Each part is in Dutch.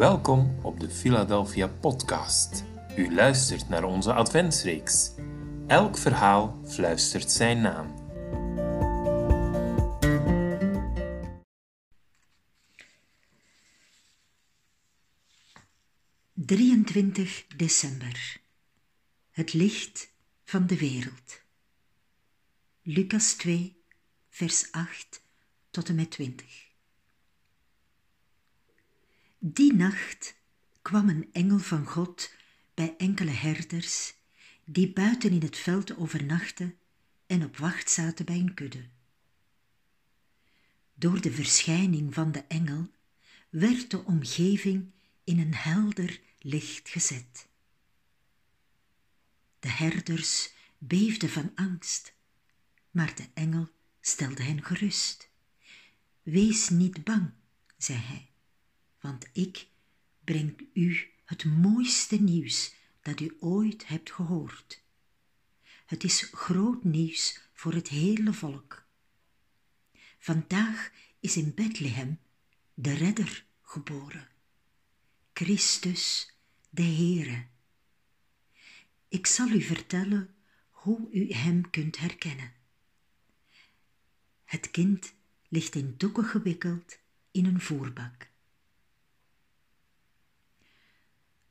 Welkom op de Philadelphia Podcast. U luistert naar onze adventsreeks. Elk verhaal fluistert zijn naam. ...23 december. Het licht van de wereld. Lucas 2, vers 8 tot en met 20. Die nacht kwam een engel van God bij enkele herders die buiten in het veld overnachten en op wacht zaten bij een kudde. Door de verschijning van de engel werd de omgeving in een helder licht gezet. De herders beefden van angst, maar de engel stelde hen gerust. Wees niet bang, zei hij want ik breng u het mooiste nieuws dat u ooit hebt gehoord. Het is groot nieuws voor het hele volk. Vandaag is in Bethlehem de Redder geboren, Christus de Heere. Ik zal u vertellen hoe u hem kunt herkennen. Het kind ligt in doeken gewikkeld in een voerbak.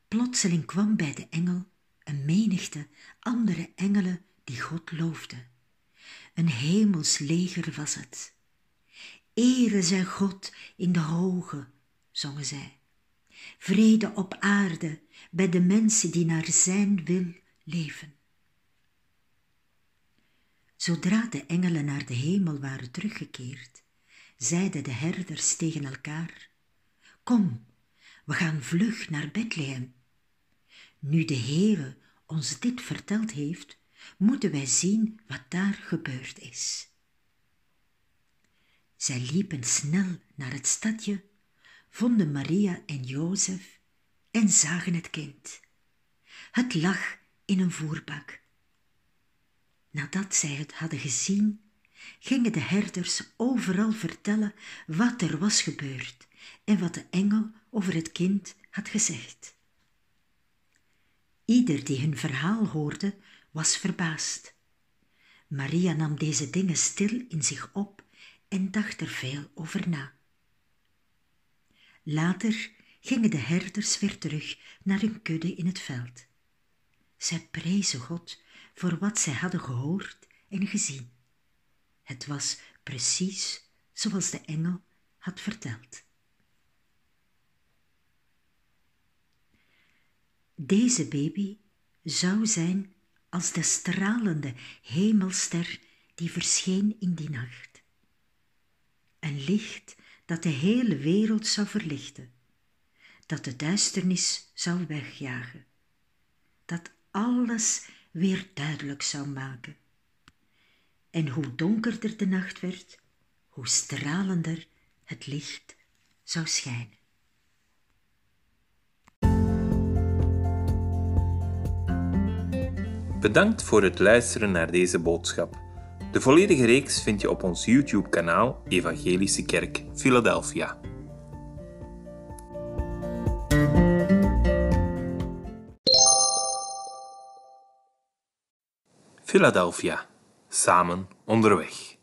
Plotseling kwam bij de engel een menigte andere engelen die God loofden. Een hemels leger was het. Ere zij God in de hoge, zongen zij. Vrede op aarde bij de mensen die naar zijn wil leven. Zodra de engelen naar de hemel waren teruggekeerd, zeiden de herders tegen elkaar: Kom, we gaan vlug naar Bethlehem nu de Heere ons dit verteld heeft, moeten wij zien wat daar gebeurd is. Zij liepen snel naar het stadje, vonden Maria en Jozef en zagen het kind. Het lag in een voerbak. Nadat zij het hadden gezien, gingen de herders overal vertellen wat er was gebeurd en wat de engel over het kind had gezegd. Ieder die hun verhaal hoorde, was verbaasd. Maria nam deze dingen stil in zich op en dacht er veel over na. Later gingen de herders weer terug naar hun kudde in het veld. Zij prezen God voor wat zij hadden gehoord en gezien. Het was precies zoals de engel had verteld. Deze baby zou zijn als de stralende hemelster die verscheen in die nacht. Een licht dat de hele wereld zou verlichten, dat de duisternis zou wegjagen, dat alles weer duidelijk zou maken. En hoe donkerder de nacht werd, hoe stralender het licht zou schijnen. Bedankt voor het luisteren naar deze boodschap. De volledige reeks vind je op ons YouTube-kanaal Evangelische Kerk Philadelphia. Philadelphia, samen onderweg.